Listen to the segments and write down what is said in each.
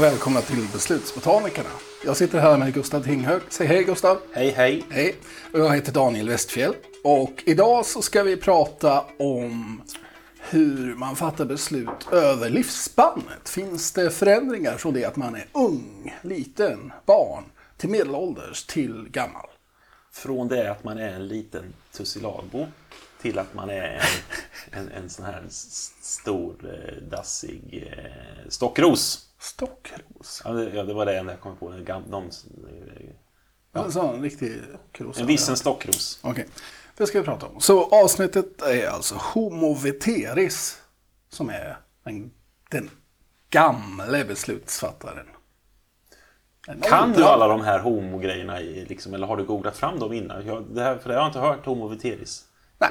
Och välkomna till Beslutsbotanikerna. Jag sitter här med Gustav Tinghög. Säg hej Gustav. Hej, hej. Hej. Och jag heter Daniel Westfjell. Och idag så ska vi prata om hur man fattar beslut över livsspannet. Finns det förändringar från det att man är ung, liten, barn, till medelålders, till gammal? Från det att man är en liten tussilago till att man är en, en, en sån här stor, eh, dassig eh, stockros. Stockros. Ja det, ja, det var det enda jag kom på. En, gam, de, eh, En sån riktig kros. en vissen stockros. Okej, det ska vi prata om. Så avsnittet är alltså Homo veteris, som är den, den gamle beslutsfattaren. En Kan du alla de här homogrejerna, i, liksom, eller har du googlat fram dem innan? Jag, det här, för det har jag inte hört homo veteris. Nej,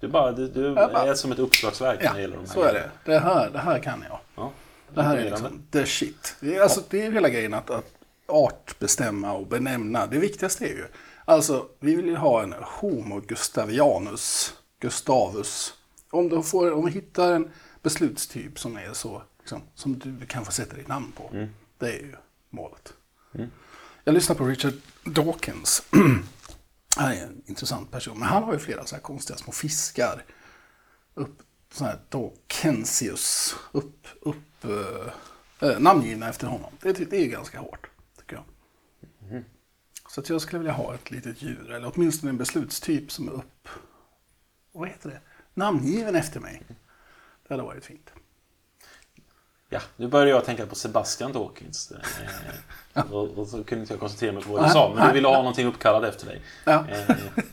Du, bara, du, du bara- är som ett uppslagsverk när ja, det gäller de här så är det. Det här, det här kan jag. Ja, Det här är liksom the shit. Det är, alltså, det är hela grejen att, att artbestämma och benämna. Det viktigaste är ju, alltså vi vill ju ha en Homo gustavianus, Gustavus. Om du, får, om du hittar en beslutstyp som är så, liksom, som du kan få sätta ditt namn på. Det är ju målet. Jag lyssnar på Richard Dawkins. Han är en intressant person, men han har ju flera så här konstiga små fiskar upp, sån här Dawkensius, upp, upp, eh, namngivna efter honom. Det, det är ju ganska hårt, tycker jag. Så att jag skulle vilja ha ett litet djur, eller åtminstone en beslutstyp som är upp, vad heter det, namngiven efter mig. Det hade varit fint. Ja, nu börjar jag tänka på Sebastian Dawkins. Eh, och, och så kunde inte jag koncentrera mig på vad du sa, men du ville ha någonting uppkallat efter dig. Ja. Eh,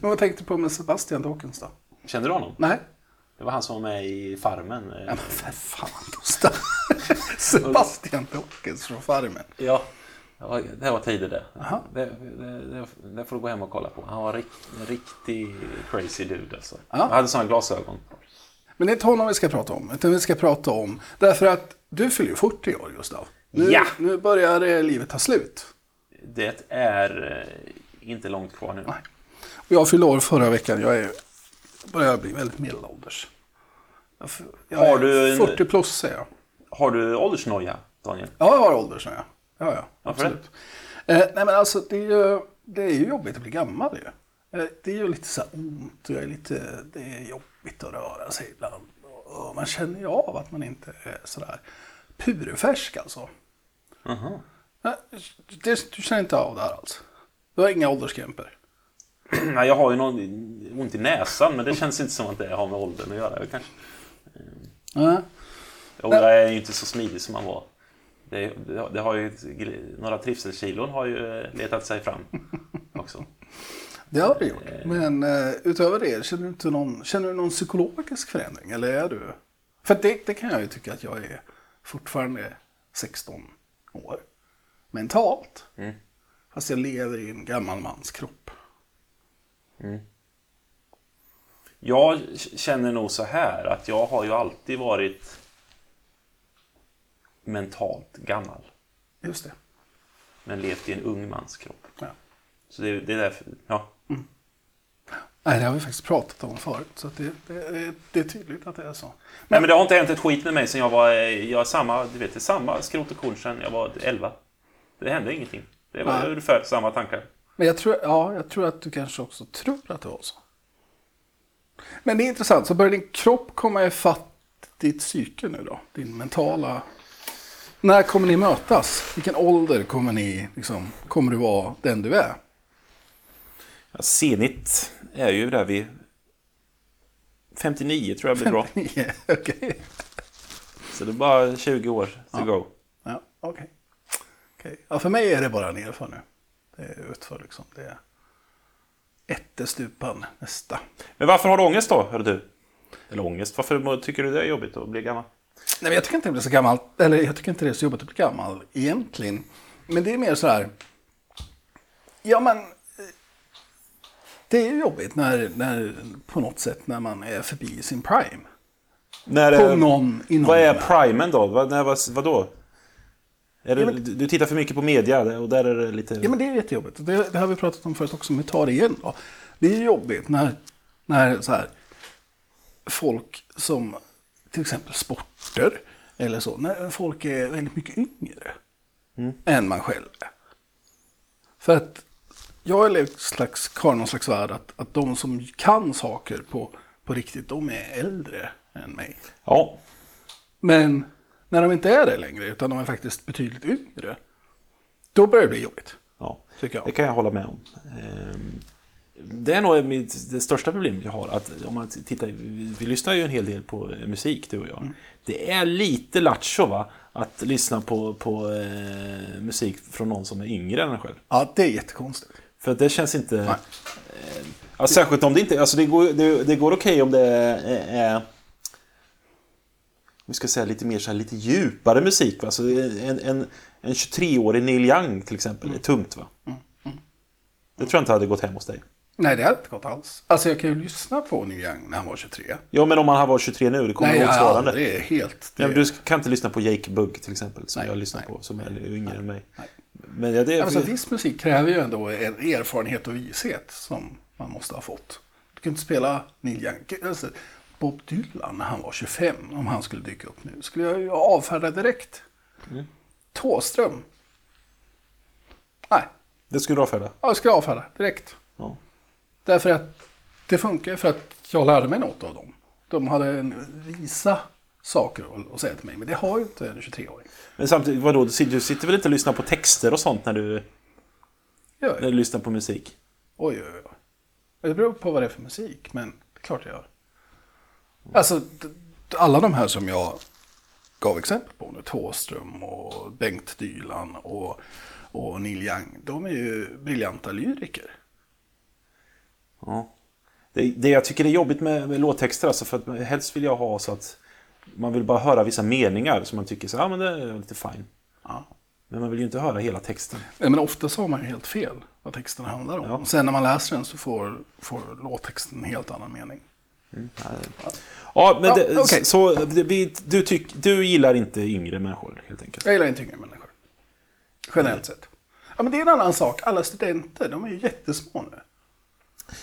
Men vad tänkte du på med Sebastian Dawkins då? kände du honom? Nej? Det var han som var med i Farmen. Ja, men för fan Gustav. Sebastian Dawkins från Farmen. Ja, det var, tider det. Det, det, det. Får du gå hem och kolla på. Han var rikt, en riktig crazy dude alltså. Han hade sådana glasögon. Men det är inte honom vi ska prata om, utan vi ska prata om, därför att du fyller ju 40 år Gustav. Nu, Ja. nu börjar eh, livet ta slut. Det är eh, inte långt kvar nu. Nej. Jag fyllde år förra veckan, jag är, börjar bli väldigt medelålders. Jag, jag Har är du en- 40 plus säger jag. Har du åldersnoja, Daniel? Ja, jag har ålder så jag. Ja, ja, Varför absolut. Eh, nej men alltså det är, ju, det är ju jobbigt att bli gammal ju. Eh, det är ju lite så här ont och jag är lite, det är jobbigt att röra sig ibland. Och man känner ju av att man inte är sådär purfärsk alltså. Aha. Nej, det, du känner inte av det här alls? Du har inga ålderskrämpor? Jag har ju någon ont i näsan, men det känns inte som att det har med åldern att göra. Kanske. Nej. Och jag är ju inte så smidig som man var. Det, det, det har ju, några trivselkilon har ju eh, letat sig fram också. Det har det gjort. Men eh, utöver det, känner du, inte någon, känner du någon psykologisk förändring? Eller är du... För det, det kan jag ju tycka att jag är fortfarande 16 år. Mentalt. Fast jag lever i en gammal mans kropp. Jag känner nog så här att jag har ju alltid varit mentalt gammal. Just det. Men levt i en ung mans kropp. Ja. Så det, det är därför, ja. Nej, det har vi faktiskt pratat om förut. Så det, det, är- det är tydligt att det är så. Nej, men det har inte hänt ett skit med mig sen jag var, eh, jag är samma, du vet, samma skrot och korn sen jag var 11. Det hände ingenting. Det var Nej. ungefär samma tankar. Men jag tror, ja, jag tror att du kanske också tror att det var så. Men det är intressant. Så börjar din kropp komma ifatt ditt psyke nu då? Din mentala... När kommer ni mötas? Vilken ålder kommer ni, liksom, kommer du vara den du är? Ja, Zenit är ju där vid 59 tror jag blir bra. Nio, Okej. Så det är bara 20 år to go. Ja, okej. Okej. Ja, för mig är det bara nerför nu. Är utför liksom. Det är ättestupan nästa. Men varför har du ångest då, hör du? Eller ångest, varför tycker du det är jobbigt att bli gammal? Nej, men jag tycker inte det blir så gammalt, eller jag tycker inte det är så jobbigt att bli gammal egentligen. Men det är mer så här, ja men, eh, det är ju jobbigt när, när, på något sätt när man är förbi sin prime. När, På eh, någon, i någon vad är primen då? Vad, när, vad, vadå? Är det, Ja, men- du- tittar för mycket på media och där är det lite... Ja men det är jättejobbigt. Det, det har vi pratat om förut också, men vi tar det igen då. Det är jobbigt när, när så här, folk som till exempel sporter eller så, när folk är väldigt mycket yngre än man själv är. För att jag är slags, har någon slags värld att, att de som kan saker på, på riktigt, de är äldre än mig. Ja, Men när de inte är det längre, utan de är faktiskt betydligt yngre, då börjar det bli jobbigt. ja. Tycker jag. det kan jag hålla med om. Ehm, Det är nog mitt, det största problemet jag har. Att om man tittar, vi, vi lyssnar ju en hel del på eh, musik, du och jag. Det är lite lattjo va? Att lyssna på, på eh, musik från någon som är yngre än en själv. Ja, det är jättekonstigt. För det känns inte... Eh, ja, särskilt om det inte... Alltså det går, det, det går okej om det är... är vi ska säga lite mer så här, lite djupare musik. Va? Alltså en, en, en 23-årig Neil Young till exempel är tungt va? Det tror jag inte hade gått hem hos dig. Nej, det hade inte gått alls. Alltså jag kan ju lyssna på Neil Young när han var 23. Ja, men om han var 23 nu, det kommer Nej, jag har motsvarande. aldrig helt... Det... Ja, du kan inte lyssna på Jake Bugg till exempel, som Nej, jag lyssnar nej, på, som är nej, yngre nej, än mig. nej. Men ja, det är... Alltså, viss musik kräver ju ändå en erfarenhet och vishet som man måste ha fått. Du kan inte spela Neil Young. Alltså, Bob Dylan när han var 25, om han skulle dyka upp nu, skulle jag ju avfärda direkt. Mm. Thåström. Nej, det skulle du avfärda? jag skulle avfärda direkt. Ja. Därför att det funkar för att jag lärde mig något av dem. De hade en visa saker att- säga till mig, men det har ju inte en 23-åring. Men samtidigt, vadå, du sitter- du sitter väl inte och lyssnar på texter och sånt när du, när jag. du lyssnar på musik? Oj, oj, oj. Det beror på vad det är för musik, men det är klart jag gör. Alltså, alla de här som jag gav exempel på nu, Thåström och Bengt Dylan och, och Neil Young, de är ju briljanta lyriker. Ja. Det, det jag tycker är jobbigt med, med låttexter, alltså för att helst vill jag ha så att man vill bara höra vissa meningar som man tycker så ja men det är lite fine. Ja. Men man vill ju inte höra hela texten. Nej, Men ofta så har man ju helt fel vad texten handlar om. Ja. Sen när man läser den så får, får låttexten en helt annan mening. Ja, men Ja, det, okej. så det, vi, du, tyck, du gillar inte yngre människor helt enkelt? Jag gillar inte yngre människor. Generellt sett. Ja, men det är en annan sak. Alla studenter, de är ju jättesmå nu.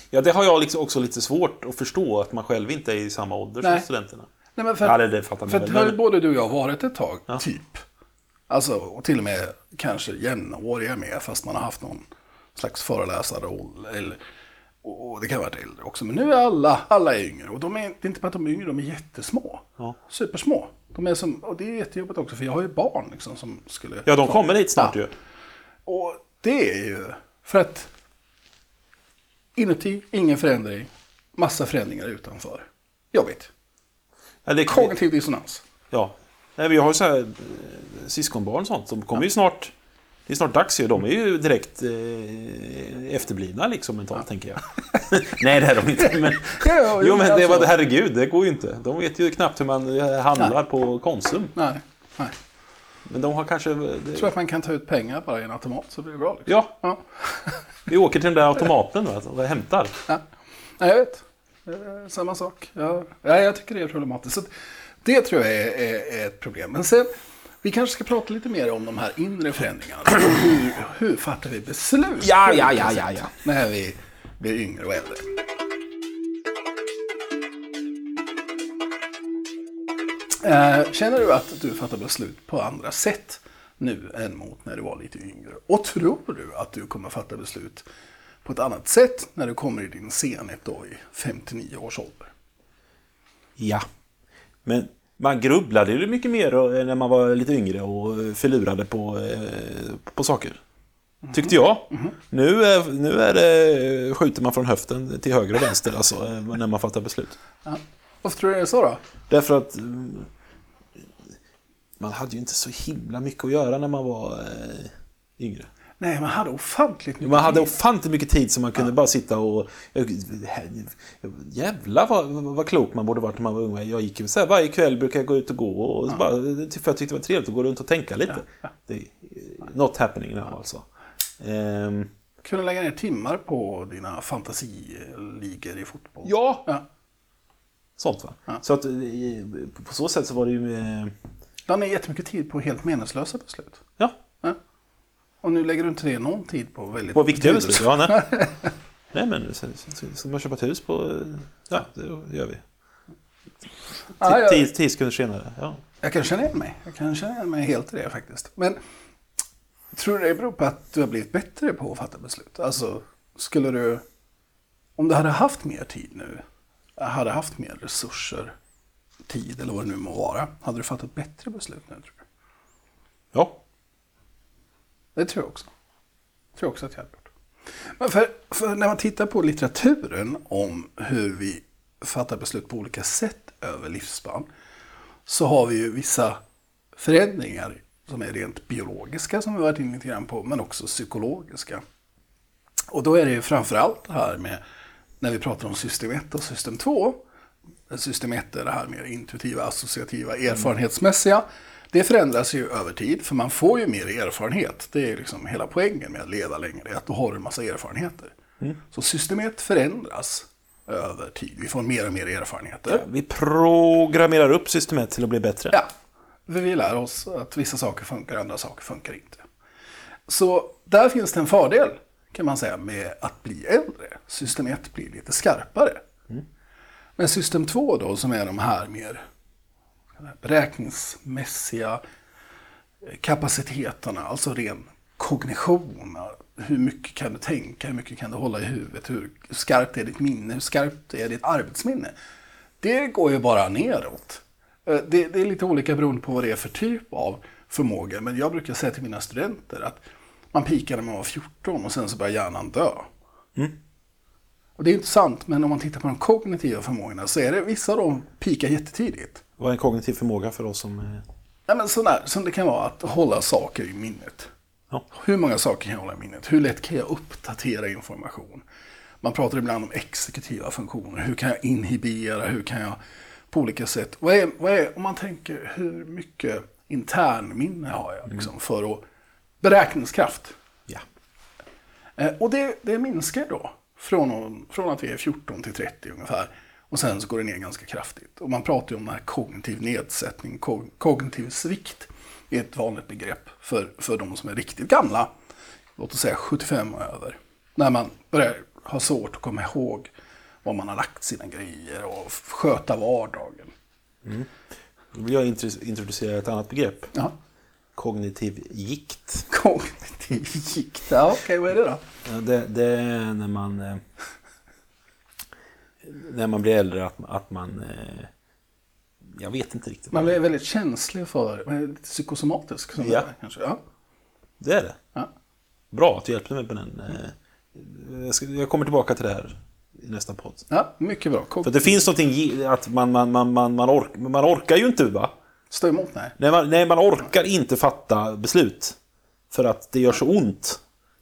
Ja, det har jag liksom också lite svårt att förstå, att man själv inte är i samma ålder Nej. som studenterna. Nej, men för, Ja, det- det fattar för har både du och jag varit ett tag, typ. Alltså, och till och med kanske jämnåriga med, fast man har haft någon slags föreläsarroll. Eller, och det kan varit äldre också. Men nu är alla, alla är yngre. Och de är, det är inte bara att de är yngre, de är jättesmå. Ja. Supersmå. De är som, och det är jättejobbigt också, för jag har ju barn liksom, som skulle... Ja, de kommer hit snart Ja. ju. Och det är ju för att inuti, ingen förändring, massa förändringar utanför. Jobbigt. Ja, det, Kognitiv dissonans. ja. Nej, vi har ju så här eh, syskonbarn och sånt. De kommer ju snart... Det är snart dags ju. De är ju direkt eh, efterblivna liksom mentalt, tänker jag. Nej, det är de inte. Men, Ja, ja, jo, men det alltså- var, herregud, det går ju inte. De vet ju knappt hur man eh, handlar Nej. på Konsum. Nej, nej. Men de har kanske... Det, Jag tror att man kan ta ut pengar bara i en automat så blir det bra. Liksom. ja, Ja. vi åker till den där automaten va, och hämtar. ja. Nej, jag vet. Eh, Samma sak. Ja, ja, jag tycker det är problematiskt. Så det tror jag är, är, är ett problem. Men sen, vi kanske ska prata lite mer om de här inre förändringarna. Hur, hur fattar vi beslut? Ja, ja, ja, ja, ja. När vi blir yngre och äldre. Eh, Känner du att du fattar beslut på andra sätt nu än mot när du var lite yngre? Och tror du att du kommer fatta beslut på ett annat sätt när du kommer i din senhet då i 59 års ålder? Ja. Men man grubblade ju mycket mer eh, när man var lite yngre och eh, förlurade på, eh, på saker. Tyckte jag. Nu, är, nu är det, skjuter man från höften till höger och vänster alltså, när man fattar beslut. Ja. Varför tror du det är så då? Därför att mm, man hade ju inte så himla mycket att göra när man var yngre. Nej, man hade ofantligt mycket Man hade tid. ofantligt mycket tid så man kunde bara sitta och... Jävlar vad, vad klok man borde varit när man var ung. Jag gick ju så här, varje kväll brukar jag gå ut och gå och bara, för jag tyckte det var trevligt att gå runt och tänka lite. Det är not happening now alltså. Ehm, Kunde lägga ner timmar på dina fantasiligor i fotboll. ja, ja. sånt va. Så att eh, på så sätt så var det ju med... La ner jättemycket tid på helt meningslösa beslut. Ja, Ja. Och nu lägger du inte ner någon tid på väldigt på viktiga beslut. Ja, nej. nej men så- så- ska man köpa ett hus på... Ja, det gör vi. Ja. Tio, tio sekunder senare. Ja. Jag kan känna igen mig. Jag kan känna igen mig helt i det faktiskt. Men tror du det beror på att du har blivit bättre på att fatta beslut? Alltså, skulle du... Om du hade haft mer tid nu, hade haft mer resurser, tid eller vad det nu må vara, hade du fattat bättre beslut nu tror du? Ja. Det tror jag också. Det tror jag också att jag hade gjort. Men för, för när man tittar på litteraturen om hur vi fattar beslut på olika sätt över livsspann så har vi ju vissa förändringar som är rent biologiska som vi varit inne lite grann på, men också psykologiska. Och då är det ju framförallt det här med, när vi pratar om system 1 och system 2, system 1 är det här mer intuitiva, associativa, erfarenhetsmässiga. Det förändras ju över tid, för man får ju mer erfarenhet. Det är liksom hela poängen med att leva längre, att då har du en massa erfarenheter. Så system 1 förändras över tid. Vi får mer och mer erfarenheter. Vi programmerar upp systemet till att bli bättre. Ja, vi lär oss att vissa saker funkar, andra saker funkar inte. Så där finns det en fördel, kan man säga, med att bli äldre. System 1 blir lite skarpare. Men system 2 då, som är de här mer beräkningsmässiga kapaciteterna, alltså ren kognition. Hur mycket kan du tänka, hur mycket kan du hålla i huvudet, hur skarpt är ditt minne, hur skarpt är ditt arbetsminne. Det går ju bara neråt. Eh, Det, det är lite olika beroende på vad det är för typ av förmåga. Men jag brukar säga till mina studenter att man pikar när man var 14 och sen så börjar hjärnan dö. Och det är inte sant, men om man tittar på de kognitiva förmågorna så är det vissa av dem pikar jättetidigt. Vad är en kognitiv förmåga för oss som... eh, Ja, men sådär, som det kan vara att hålla saker i minnet. Ja. Hur många saker kan jag hålla i minnet? Hur lätt kan jag uppdatera information? Man pratar ibland om exekutiva funktioner. Hur kan jag inhibera? Hur kan jag på olika sätt... Vad är, vad är, om man tänker hur mycket internminne har jag liksom, för att... Beräkningskraft. Ja. Eh, och det, det minskar då från, från att vi är 14 till 30 ungefär. Och sen så går det ner ganska kraftigt. Och man pratar ju om den här kognitiv nedsättning, kog, kognitiv svikt är ett vanligt begrepp för, för de som är riktigt gamla. Låt oss säga 75 och över. När man börjar ha svårt att komma ihåg var man har lagt sina grejer och sköta vardagen. Då vill jag intro- introducera ett annat begrepp. Ja. Kognitiv gikt. Kognitiv gikt, ja okej vad är det då? Det, det är när man... eh, När man blir äldre att, att man... eh, Jag vet inte riktigt. Man blir väldigt känslig för, lite psykosomatisk. Som Ja. det är, kanske. Ja. Det är det. Ja. Bra att du hjälpte mig på den. eh, Jag, ska, jag kommer tillbaka till det här i nästa podd. ja, mycket bra. För Kog- det finns någonting att man, man, man, man, man, ork, man orkar ju inte va? Stå emot, nej. Nej man, nej, man orkar inte fatta beslut. För att det gör så ont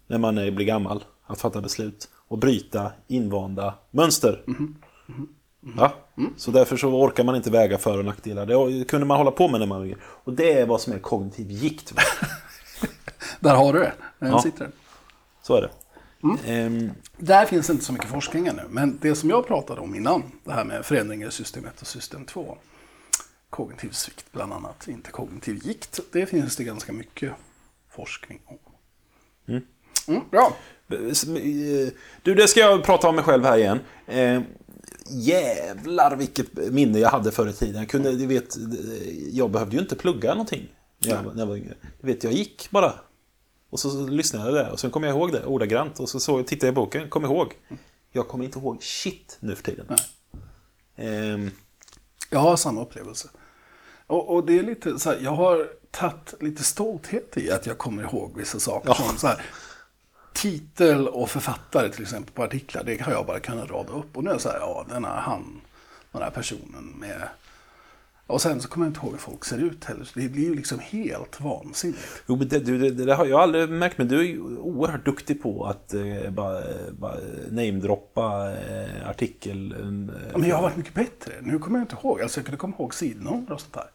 när man är, blir gammal att fatta beslut. Och bryta invanda mönster. Ja? Så därför så orkar man inte väga för och nackdelar. Det kunde man hålla på med när man var yngre. Och det är vad som är kognitiv gikt. Där har du det. Den Ja. sitter. Så är det. Ehm, Där finns inte så mycket forskning ännu. Men det som jag pratade om innan, det här med förändringar i system 1 och system 2. Kognitiv svikt bland annat, inte kognitiv gikt. Det finns det ganska mycket forskning om. Mm, bra. Du, det ska jag prata om mig själv här igen. Eh, jävlar vilket minne jag hade förr i tiden. Jag, kunde, du vet, jag behövde ju inte plugga någonting när jag, när jag var yngre. Du vet, jag gick bara. Och så, lyssnade jag där och sen kom jag ihåg det ordagrant. Och så, så tittade jag i boken, kom ihåg. Jag kommer inte ihåg shit nu för tiden. Ehm, Jag har samma upplevelse. Och, och det är lite så här, jag har tagit lite stolthet i att jag kommer ihåg vissa saker. Ja. Som så här, titel och författare till exempel på artiklar, det har jag bara kunnat rada upp. Och nu är jag så här, ja, den här han, den här personen med... Och sen så kommer jag inte ihåg hur folk ser ut heller. Så det blir ju liksom helt vansinnigt. Jo, men det, du, det, det har jag aldrig märkt, men du är ju oerhört duktig på att eh, bara, bara namedroppa eh, artikel. Eh, Ja, men jag har varit mycket bättre. Nu kommer jag inte ihåg. Alltså jag kunde komma ihåg sidnummer och sånt där.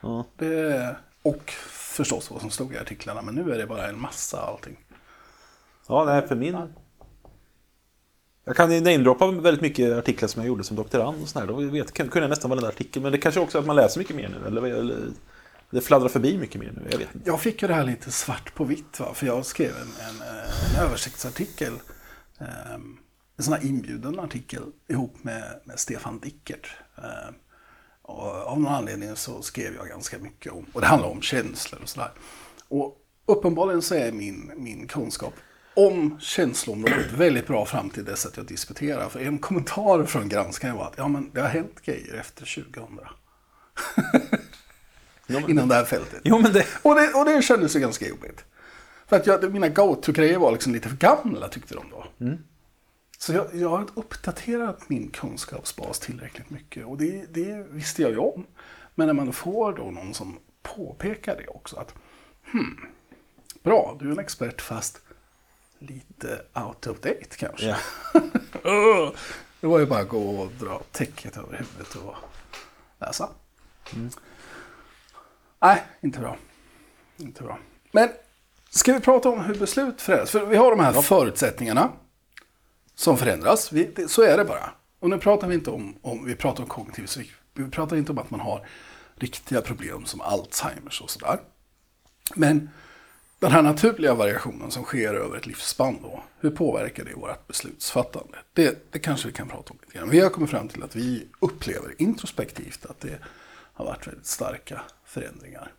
ja. Det, och förstås vad som stod i artiklarna. Men nu är det bara en massa allting. Ja, nej, för min... Jag kan ju namedroppa väldigt mycket artiklar som jag gjorde som doktorand och sådär. Då vet, kunde jag nästan varenda artikel. Men det kanske också är att man läser mycket mer nu. Eller, eller det fladdrar förbi mycket mer nu. Jag vet inte. Jag fick ju det här lite svart på vitt. Va? För jag skrev en, en, eh, en översiktsartikel. Ehm, en sån här inbjuden artikel ihop med, med Stefan Dickert. Ehm, och av någon anledning så skrev jag ganska mycket om, och det handlar om känslor och sådär. Och uppenbarligen så är min, min kunskap om känsloområdet väldigt bra fram till dess att jag disputerar. För en kommentar från granskaren var att ja, men det har hänt grejer efter 2000. Jo, men, Inom det här fältet. jo, men det... Och det, och det kändes ju ganska jobbigt. För att jag, mina go-to-grejer var liksom lite för gamla tyckte de då. Så jag, jag har uppdaterat min kunskapsbas tillräckligt mycket. Och det, det visste jag ju om. Men när man får då någon som påpekar det också. att hmm, Bra, du är en expert fast lite out of date kanske. Ja. Ugh. det var ju bara att gå och dra täcket över huvudet och läsa. Nej, inte bra. Inte bra. Men ska vi prata om hur beslut förändras? För vi har de här förutsättningarna som förändras. Vi, det, så är det bara. Och nu pratar vi inte om, om, vi pratar om kognitiv psyk. Vi pratar inte om att man har riktiga problem som Alzheimers och sådär. Men den här naturliga variationen som sker över ett livsspann då, hur påverkar det vårt beslutsfattande? Det, det kanske vi kan prata om lite grann. Vi har kommit fram till att vi upplever introspektivt att det har varit väldigt starka förändringar.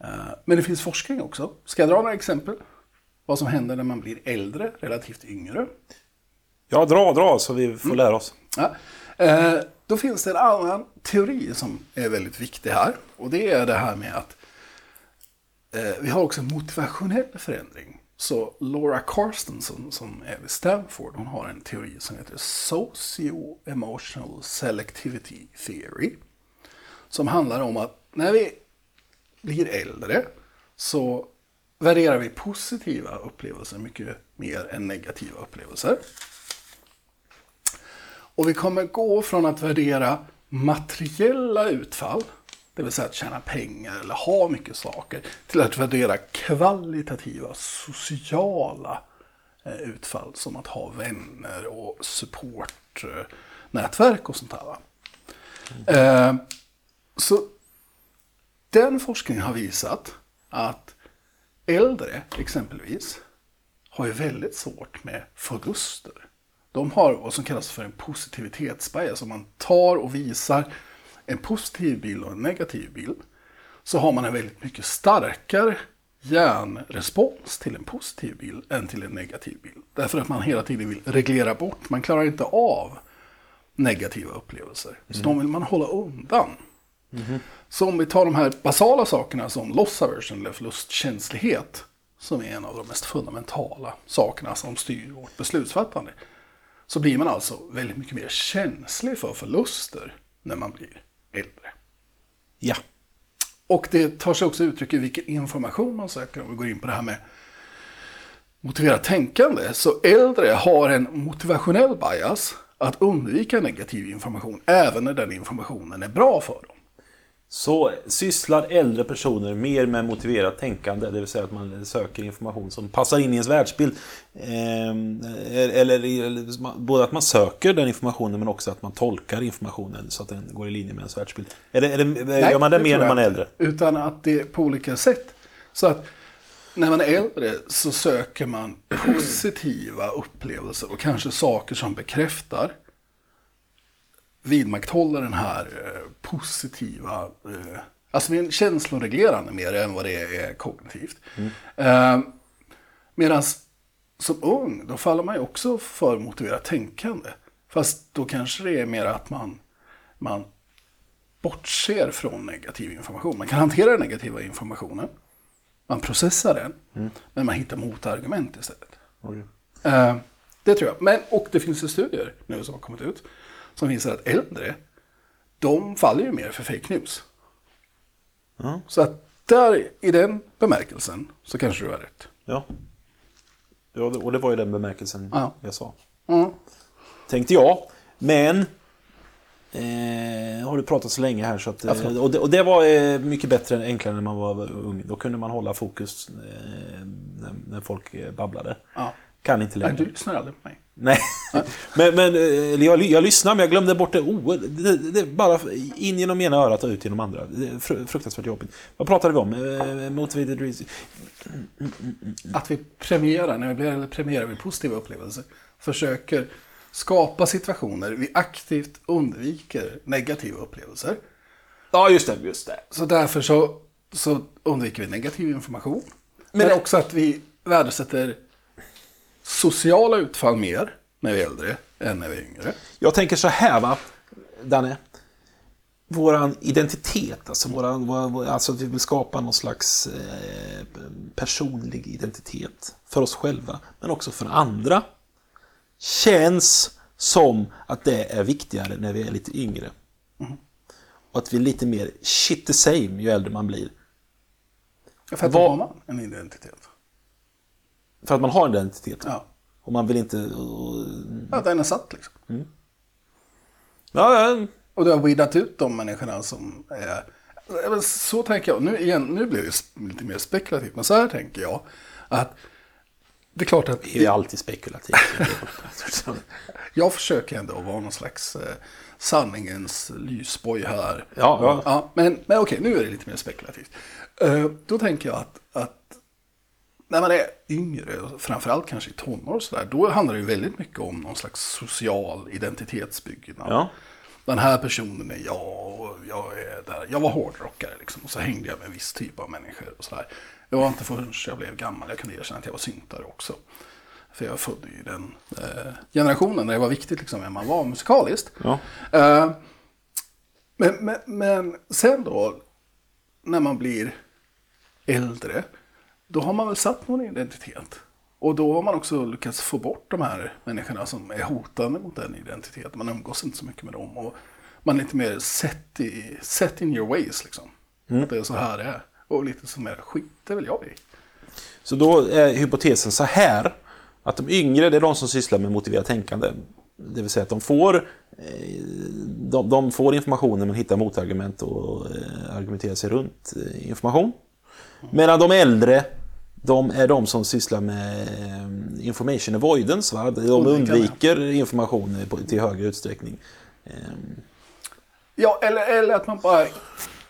Eh, Men det finns forskning också. Ska jag dra några exempel? Vad som händer när man blir äldre relativt yngre. Ja, dra, dra så vi får lära oss. Ja. Eh, Då finns det en annan teori som är väldigt viktig här. Och det är det här med att Eh, vi har också en motivationell förändring. Så Laura Carstensen som är vid Stanford, hon har en teori som heter Socio-Emotional Selectivity Theory. Som handlar om att när vi blir äldre så värderar vi positiva upplevelser mycket mer än negativa upplevelser. Och vi kommer gå från att värdera materiella utfall, det vill säga att tjäna pengar eller ha mycket saker, till att värdera kvalitativa sociala eh, utfall som att ha vänner och supportnätverk och sånt där. Eh, så den forskningen har visat att äldre exempelvis har ju väldigt svårt med förluster. De har vad som kallas för en positivitetsbias. Om man tar och visar en positiv bild och en negativ bild så har man en väldigt mycket starkare hjärnrespons till en positiv bild än till en negativ bild. Därför att man hela tiden vill reglera bort. Man klarar inte av negativa upplevelser. Så de vill man hålla undan. Så om vi tar de här basala sakerna som loss aversion eller förlustkänslighet som är en av de mest fundamentala sakerna som styr vårt beslutsfattande. Så blir man alltså väldigt mycket mer känslig för förluster när man blir äldre. Ja. Och det tar sig också uttryck i vilken information man söker. Om vi går in på det här med motiverat tänkande. Så äldre har en motivationell bias att undvika negativ information även när den informationen är bra för dem. Så sysslar äldre personer mer med motiverat tänkande, det vill säga att man söker information som passar in i ens världsbild. Ehm, eller, eller både att man söker den informationen men också att man tolkar informationen så att den går i linje med ens världsbild. Är det, är det, gör man det, mer tror när man är äldre? Utan att det är på olika sätt. Så att när man är äldre så söker man positiva upplevelser och kanske saker som bekräftar vidmakthåller den här eh, positiva, eh, alltså det är en känsloreglerande mer än vad det är kognitivt. Eh, Medan som ung, då faller man ju också för motiverat tänkande. Fast då kanske det är mer att man, man bortser från negativ information. Man kan hantera den negativa informationen, man processar den, men man hittar motargument istället. Eh, det tror jag. Men, och det finns ju studier nu som har kommit ut som visar att äldre, de faller ju mer för fake news. Ja. Så att där, i den bemärkelsen, så kanske du har rätt. Ja. ja. Och det var ju den bemärkelsen Ja. jag sa. Mm. Tänkte jag. Men... Eh, har du pratat så länge här så att... Eh, och, det, och det var eh, mycket bättre enklare när man var ung. Då kunde man hålla fokus eh, när, när folk eh, babblade. Ja. Kan inte Nej, längre. du lyssnar aldrig på mig. Nej. men men eh, jag, jag lyssnade men jag glömde bort det. Oh, det, det bara in genom ena örat och ut genom andra. Det är fru- fruktansvärt jobbigt. Vad pratade vi om? Eh, Motivated reason. Att vi premierar, när vi premierar vi positiva upplevelser. Försöker skapa situationer, vi aktivt undviker negativa upplevelser. Ja, just det. Just det. Så därför så, så undviker vi negativ information. Men, Men- också att vi värdesätter sociala utfall mer när vi är äldre än när vi är yngre. Jag tänker så här, va, Danne. Våran identitet, alltså, våran, vår, vår, alltså att vi vill skapa någon slags eh, personlig identitet för oss själva, men också för andra. Känns som att det är viktigare när vi är lite yngre. Och att vi är lite mer shit the same ju äldre man blir. För att Vad- då har man en identitet. För att man har en identitet. Ja. Och man vill inte... och- Att den är satt liksom. Ja, ja, Och du har weedat ut de människorna som är... Ja, Så tänker jag. Nu, igen, nu blir det lite mer spekulativt. Men så här tänker jag. Att det är klart att det är alltid spekulativt. jag försöker ändå vara någon slags eh, sanningens lysboj här. Ja, ja. ja men, men okej, nu är det lite mer spekulativt. Eh, då tänker jag att, att när man är yngre, framförallt kanske i tonår och sådär, då handlar det ju väldigt mycket om någon slags social identitetsbyggnad. Ja. Den här personen är jag och jag är där. Jag var hårdrockare liksom och så hängde jag med en viss typ av människor och sådär. Det var inte förrän jag blev gammal jag kunde erkänna att jag var syntare också. För jag är född i den eh, generationen där det var viktigt liksom vem man var musikaliskt. Ja. Eh, men, men, men sen då, när man blir äldre, då har man väl satt någon identitet. Och då har man också lyckats få bort de här människorna som är hotande mot den identiteten. Man umgås inte så mycket med dem. Och man är lite mer set, i, set in your ways liksom. Att det är så här det är. Och lite så mer skit, det vill jag i. Så då är hypotesen så här. Att de yngre, det är de som sysslar med motiverat tänkande. Det vill säga att de får, eh, de, de får informationen men hittar motargument och eh, argumenterar sig runt eh, information. Medan de äldre, de är de som sysslar med eh, information avoidance. Va? De Undvikande. undviker information till högre utsträckning. Ja, eller, eller att man bara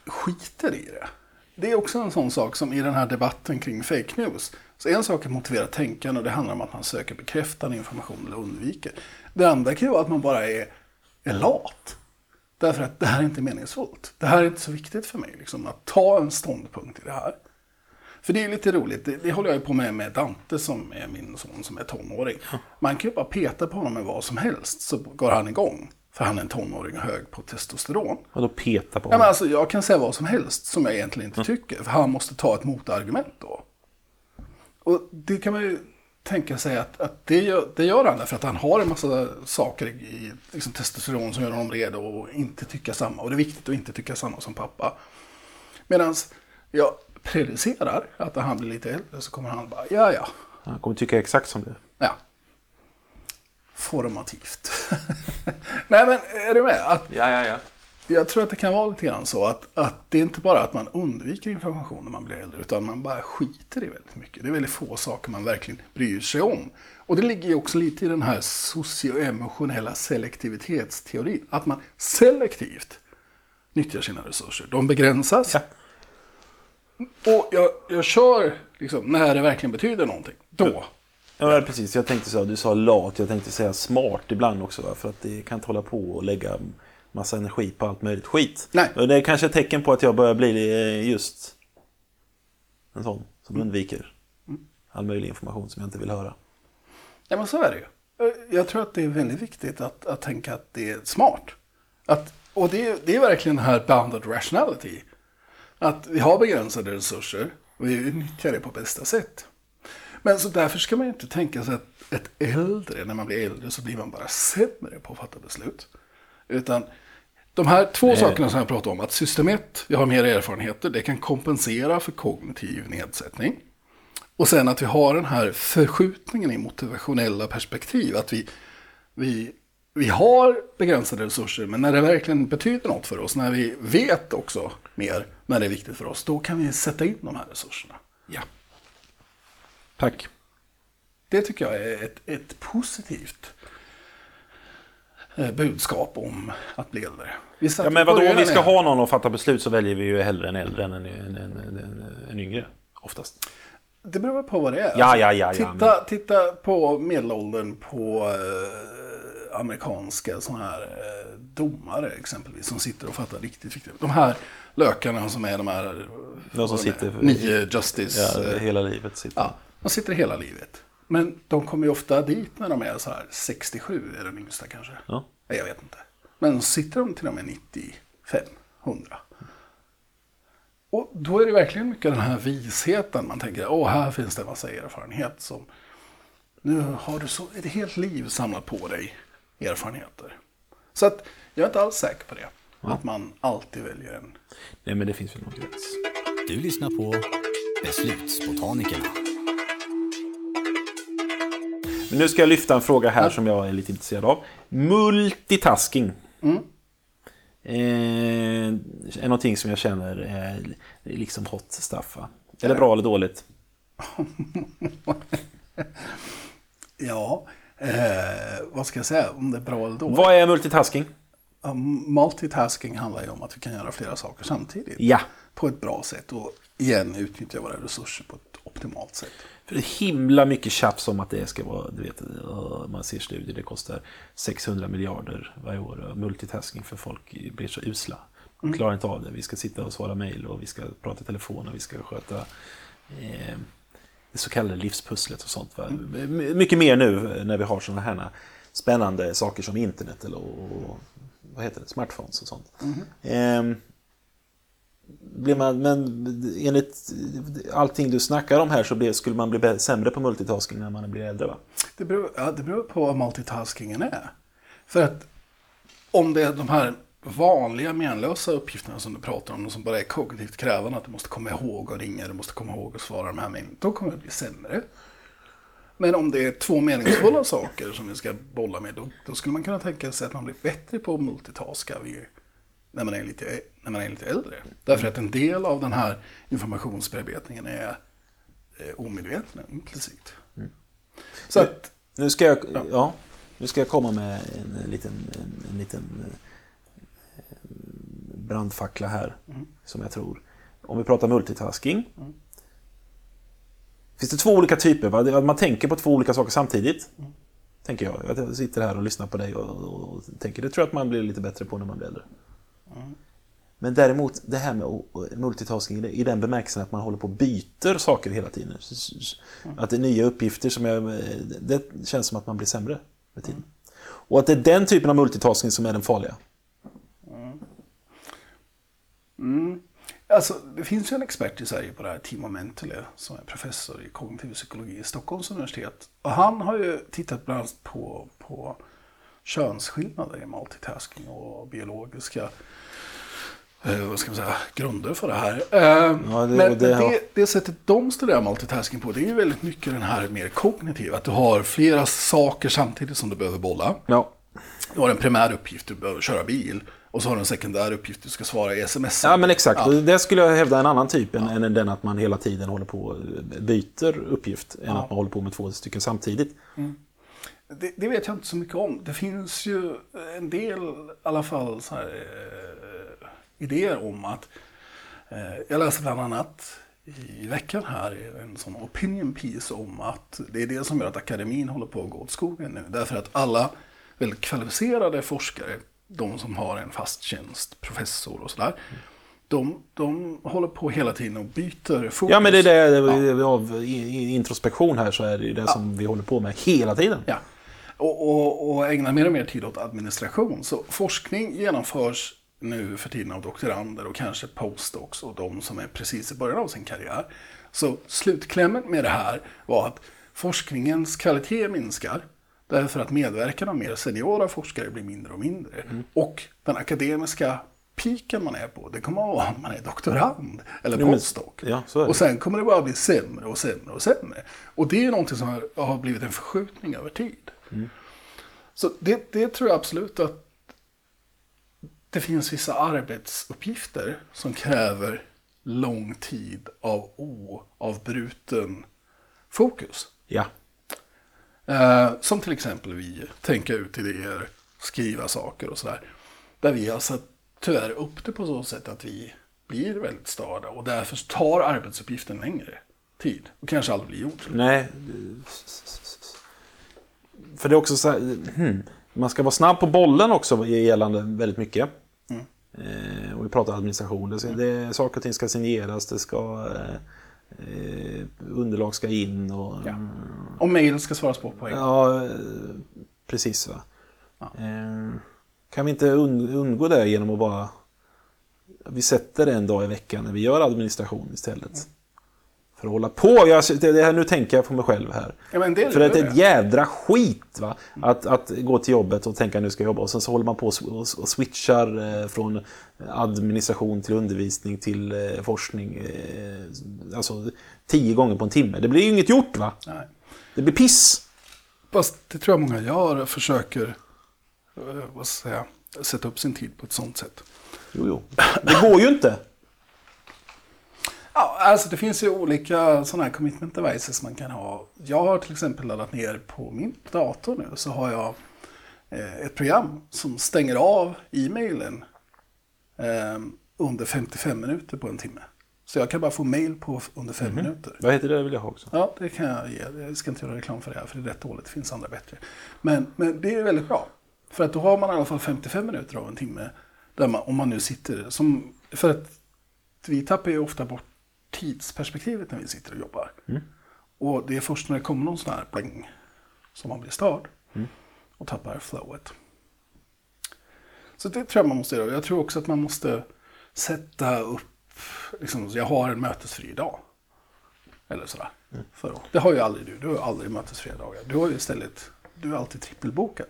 skiter i det. Det är också en sån sak som i den här debatten kring fake news. Så en sak är motiverat tänkande och det handlar om att man söker bekräftande information eller undviker. Det andra kan ju vara att man bara är, är lat. Därför att det här är inte meningsfullt. Det här är inte så viktigt för mig. Liksom, att ta en ståndpunkt i det här. För det är lite roligt, det, det håller jag ju på med med Dante som är min son som är tonåring. Man kan ju bara peta på honom med vad som helst så går han igång. För han är en tonåring och hög på testosteron. och då peta på Ja, men alltså, jag kan säga vad som helst som jag egentligen inte tycker. För han måste ta ett motargument då. Och det kan man ju tänka sig att, att det, gör, det gör han därför att han har en massa saker i, i liksom testosteron som gör honom redo att inte tycka samma. Och det är viktigt att inte tycka samma som pappa. Medan jag predicerar att han blir lite äldre så kommer han bara, ja ja, Han kommer tycka exakt som du. ja. Formativt. Nej men är du med? Att Ja, ja, ja. jag tror att det kan vara lite grann så att, att det är inte bara att man undviker information när man blir äldre, utan man bara skiter i väldigt mycket. Det är väldigt få saker man verkligen bryr sig om. Och det ligger ju också lite i den här socioemotionella selektivitetsteorin, att man selektivt nyttjar sina resurser. De begränsas. Ja. Och jag, jag kör liksom, när det verkligen betyder någonting. Då. Ja, precis. Jag tänkte så, du sa lat, jag tänkte säga smart ibland också. Va? För att det kan inte hålla på och lägga massa energi på allt möjligt skit. Nej. Och det är kanske ett tecken på att jag börjar bli eh, just en sån som undviker all möjlig information som jag inte vill höra. Ja, men så är det ju. Jag tror att det är väldigt viktigt att, att tänka att det är smart. Att, och det, det är verkligen den här bounded rationality. Att vi har begränsade resurser och vi nyttjar det på bästa sätt. Men så därför ska man inte tänka sig att ett äldre, när man blir äldre så blir man bara sämre på att fatta beslut. Utan de här två sakerna som jag pratade om, att system 1, vi har mer erfarenheter, det kan kompensera för kognitiv nedsättning. Och sen att vi har den här förskjutningen i motivationella perspektiv. Att vi, vi, vi har begränsade resurser, men när det verkligen betyder något för oss, när vi vet också mer, när det är viktigt för oss, då kan vi sätta in de här resurserna. Ja. Tack. Det tycker jag är ett, ett positivt eh, budskap om att bli äldre. Ja, men vadå, om vi ska ha någon att fatta beslut så väljer vi ju hellre en äldre än en, en, en, en, en yngre. Oftast. Det beror på vad det är. Ja, ja, ja, ja, titta, titta på medelåldern på amerikanska sådana här eh, domare exempelvis som sitter och fattar riktigt viktiga. De här lökarna som är de här De som sitter nio justice. ja, hela livet sitter. Ja, de sitter hela livet. Men de kommer ju ofta dit när de är så här 67 är den yngsta kanske. Ja. Jag vet inte. Men sitter de till och med 95, 100. Och då är det verkligen mycket den här visheten. Man tänker, åh, här finns det en massa erfarenhet som... Nu har du så ett helt liv samlat på dig erfarenheter. Så att jag är inte alls säker på det. Att man alltid väljer en... Nej, men det finns väl någon gräns. Du lyssnar på Beslutsbotanikerna. Men nu ska jag lyfta en fråga här som jag är lite intresserad av. Multitasking. Eh, är någonting som jag känner är liksom hot stuff. Va? Är det bra eller dåligt? Ja, eh, vad ska jag säga? Om det är bra eller dåligt? Vad är multitasking? Multitasking handlar ju om att vi kan göra flera saker samtidigt. Ja. På ett bra sätt och igen utnyttja våra resurser på ett optimalt sätt. För det är himla mycket tjafs om att det ska vara, du vet, eh, man ser studier, det kostar 600 miljarder varje år. Multitasking för folk blir så usla. De klarar inte av det. Vi ska sitta och svara mejl och vi ska prata i telefon och vi ska sköta eh, det så kallade livspusslet och sånt. Va? My- Mycket mer nu när vi har sådana här spännande saker som internet eller och, vad heter det, smartphones och sånt. Ehm, blir man, men enligt allting du snackar om här så blir, skulle man bli sämre på multitasking när man blir äldre va? Det beror, ja, det beror på vad multitaskingen är. För att om det är de här vanliga menlösa uppgifterna som du pratar om, och som bara är kognitivt krävande, att du måste komma ihåg att ringa, du måste komma ihåg att svara de här mejlen, då kommer det bli sämre. Men om det är två meningsfulla saker som vi ska bolla med, då, då skulle man kunna tänka sig att man blir bättre på att multitaska när, man är lite, när man är lite äldre. Därför att en del av den här informationsbearbetningen är eh, omedveten, implicit. Så att, Nu ska jag, ja. nu ska jag komma med en liten, en, en liten eh, brandfackla här. Som jag tror. Om vi pratar multitasking. Finns det två olika typer? Va? Man tänker på två olika saker samtidigt. Tänker jag. Jag sitter här och lyssnar på dig och, och, och tänker. Det tror jag att man blir lite bättre på när man blir äldre. Men däremot det här med multitasking i den bemärkelsen att man håller på och byter saker hela tiden. Att det är nya uppgifter som jag, det känns som att man blir sämre med tiden. Och att det är den typen av multitasking som är den farliga. Mm. Mm. Alltså, det finns ju en expert i Sverige på det här, Timo Mentele, som är professor i kognitiv psykologi i Stockholms universitet. Och han har ju tittat bland annat på, på könsskillnader i multitasking och biologiska eh, vad ska man säga, grunder för det här. Eh, Ja, det- men det det, har- det, det sättet de studerar multitasking på, det är ju väldigt mycket den här mer kognitiva. Att du har flera saker samtidigt som du behöver bolla. Ja. Du har en primär uppgift, du behöver köra bil. Och så har du en sekundär uppgift, du ska svara i sms. Ja, men exakt. Ja. Det skulle jag hävda en annan typ än, än den att man hela tiden håller på byter uppgift. Än att man håller på med två stycken samtidigt. Det, det vet jag inte så mycket om. Det finns ju en del, i alla fall, så här, eh, idéer om att... Eh, jag läste bland annat i veckan här en sån opinion piece om att det är det som gör att akademin håller på att gå åt skogen nu. Därför att alla väldigt kvalificerade forskare, de som har en fast tjänst, professor och sådär, de, de håller på hela tiden och byter fokus. Ja, men det är det, Ja. av introspektion här så är det ju det som vi håller på med hela tiden. Ja. Och, och, och ägna mer och mer tid åt administration. Så forskning genomförs nu för tiden av doktorander och kanske postdocs och de som är precis i början av sin karriär. Så slutklämmen med det här var att forskningens kvalitet minskar därför att medverkan av mer seniora forskare blir mindre och mindre. Och den akademiska piken man är på, det kommer att vara om man är doktorand eller postdoc. ja, och sen kommer det bara bli sämre och sämre och sämre. Och det är någonting som har, har blivit en förskjutning över tid. Så det, det tror jag absolut att det finns vissa arbetsuppgifter som kräver lång tid av oavbruten fokus. Ja. Eh, som till exempel vi tänka ut idéer, skriva saker och sådär. Där vi har satt tyvärr upp det på så sätt att vi blir väldigt störda och därför tar arbetsuppgiften längre tid och kanske aldrig blir gjord. Nej. För det är också så här, hmm. Man ska vara snabb på bollen också gällande väldigt mycket. Eh, och vi pratar administration. Det, ska, det, saker och ting ska signeras, det ska, eh, eh, underlag ska in och... Ja. Och mejl ska svaras på på en. Ja, eh, precis. Va? Eh, kan vi inte un undgå det genom att bara... Vi sätter en dag i veckan när vi gör administration istället. För att hålla på. Jag, det, här, nu tänker jag på mig själv här. Ja, det För det är ett jädra skit va? Att, att gå till jobbet och tänka nu ska jag jobba och sen så håller man på och, och, och switchar eh, från administration till undervisning till eh, forskning. Eh, alltså tio gånger på en timme. Det blir ju inget gjort va? Nej. Det blir piss. Fast det tror jag många gör, försöker eh, vad ska jag säga, sätta upp sin tid på ett sånt sätt. Jo, jo. Det går ju inte. Ja, alltså det finns ju olika sådana här commitment devices man kan ha. Jag har till exempel laddat ner på min dator nu så har jag eh, ett program som stänger av e-mailen eh, under 55 minuter på en timme. Så jag kan bara få mail på under fem minuter. Vad heter det? Det vill jag ha också. Ja, det kan jag ge. Jag ska inte göra reklam för det här, för det är rätt dåligt. Det finns andra bättre. Men, men det är väldigt bra. För att då har man i alla fall 55 minuter av en timme. Där man, om man nu sitter. Som, för att vi tappar ju ofta bort tidsperspektivet när vi sitter och jobbar. Och det är först när det kommer någon sån här bling som man blir störd. Och tappar flowet. Så det tror jag man måste göra. Jag tror också att man måste sätta upp, liksom, jag har en mötesfri dag. Eller sådär. För att, det har ju aldrig du. Du har aldrig mötesfria dagar. Du har ju istället, du är alltid trippelbokad.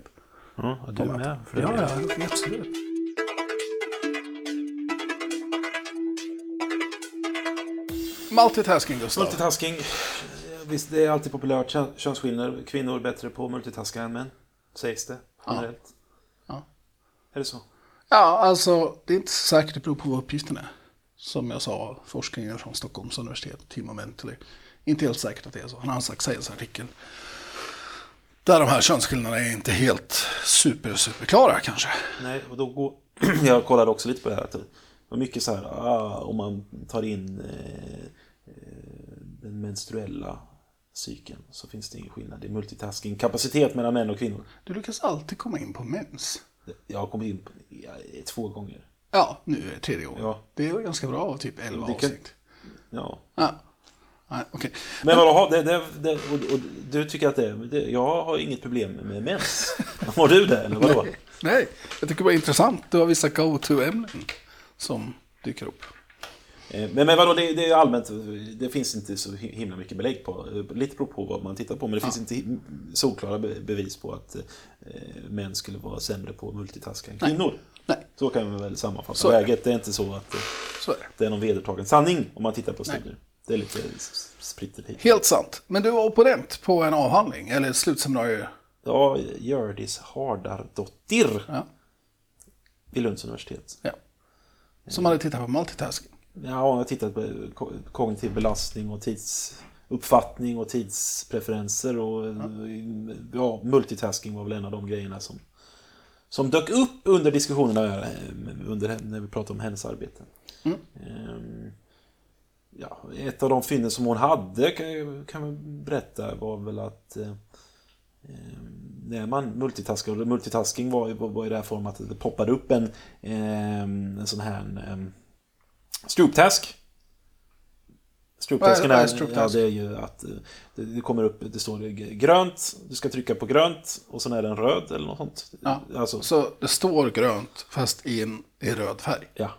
Ja, du på med. För det Ja, ja, absolut. Multitasking, Gustav. Multitasking. Visst, det är alltid populärt. Kön- Könsskillnader. Kvinnor är bättre på multitaska än män. Sägs det generellt. Ja. Är det så? Ja, alltså det är inte så säkert. Det beror på vad uppgiften är. Som jag sa, forskningen från Stockholms universitet, Timo Mentally. Inte helt säkert att det är så. Han har en Science artikel Där de här könsskillnaderna är inte helt super, superklara kanske. Nej, och då går... jag kollade också lite på det här. Var mycket så här, ah, om man tar in eh, eh, den menstruella cykeln så finns det ingen skillnad. Det är multitasking, kapacitet mellan män och kvinnor. Du lyckas alltid komma in på mens. Jag har kommit in på, ja, två gånger. Ja, nu är det tredje gången. Ja. Det är ganska bra av typ 11 Det kan- avsnitt. Ja. Ja. Nej, okej. Men vadå, det, det, det, och, och, du tycker att det, det... Jag har inget problem med mens. Har du det, eller vadå? Nej, jag tycker det var intressant. Du har vissa go-to-ämnen som dyker upp. Eh, Men, men vadå, det, det är allmänt, det finns inte så himla mycket belägg på. Lite beror på vad man tittar på, men det finns inte solklara be- bevis på att eh, män skulle vara sämre på multitaska än kvinnor. Nej. Så kan vi väl sammanfatta Så läget. Det är inte så att eh, Så är det. det är någon vedertagen sanning om man tittar på studier. Det är lite spritter hit. Helt sant. Men du var opponent på en avhandling, eller slutseminarium. Ja, Hjördis Hardardottir Ja. vid Lunds universitet. Ja. Som hade tittat på multitasking. Ja, jag har tittat på ko- kognitiv belastning och tidsuppfattning och tidspreferenser och ja. multitasking var väl en av de grejerna som, som dök upp under diskussionerna eh, under, när vi pratade om hennes arbete. Ehm, Ja, ett av de fynden som hon hade kan kan jag berätta var väl att eh, eh, när man multitaskar, och multitasking var, var, var i det här form att det poppade upp en, eh, en sån här eh, Strooptask. Strooptasken är- ja, det är ju att eh, det, kommer upp, det står grönt, du ska trycka på grönt och sen är den röd eller något sånt. Ja. Alltså, Så det står grönt fast i en i röd färg. ja.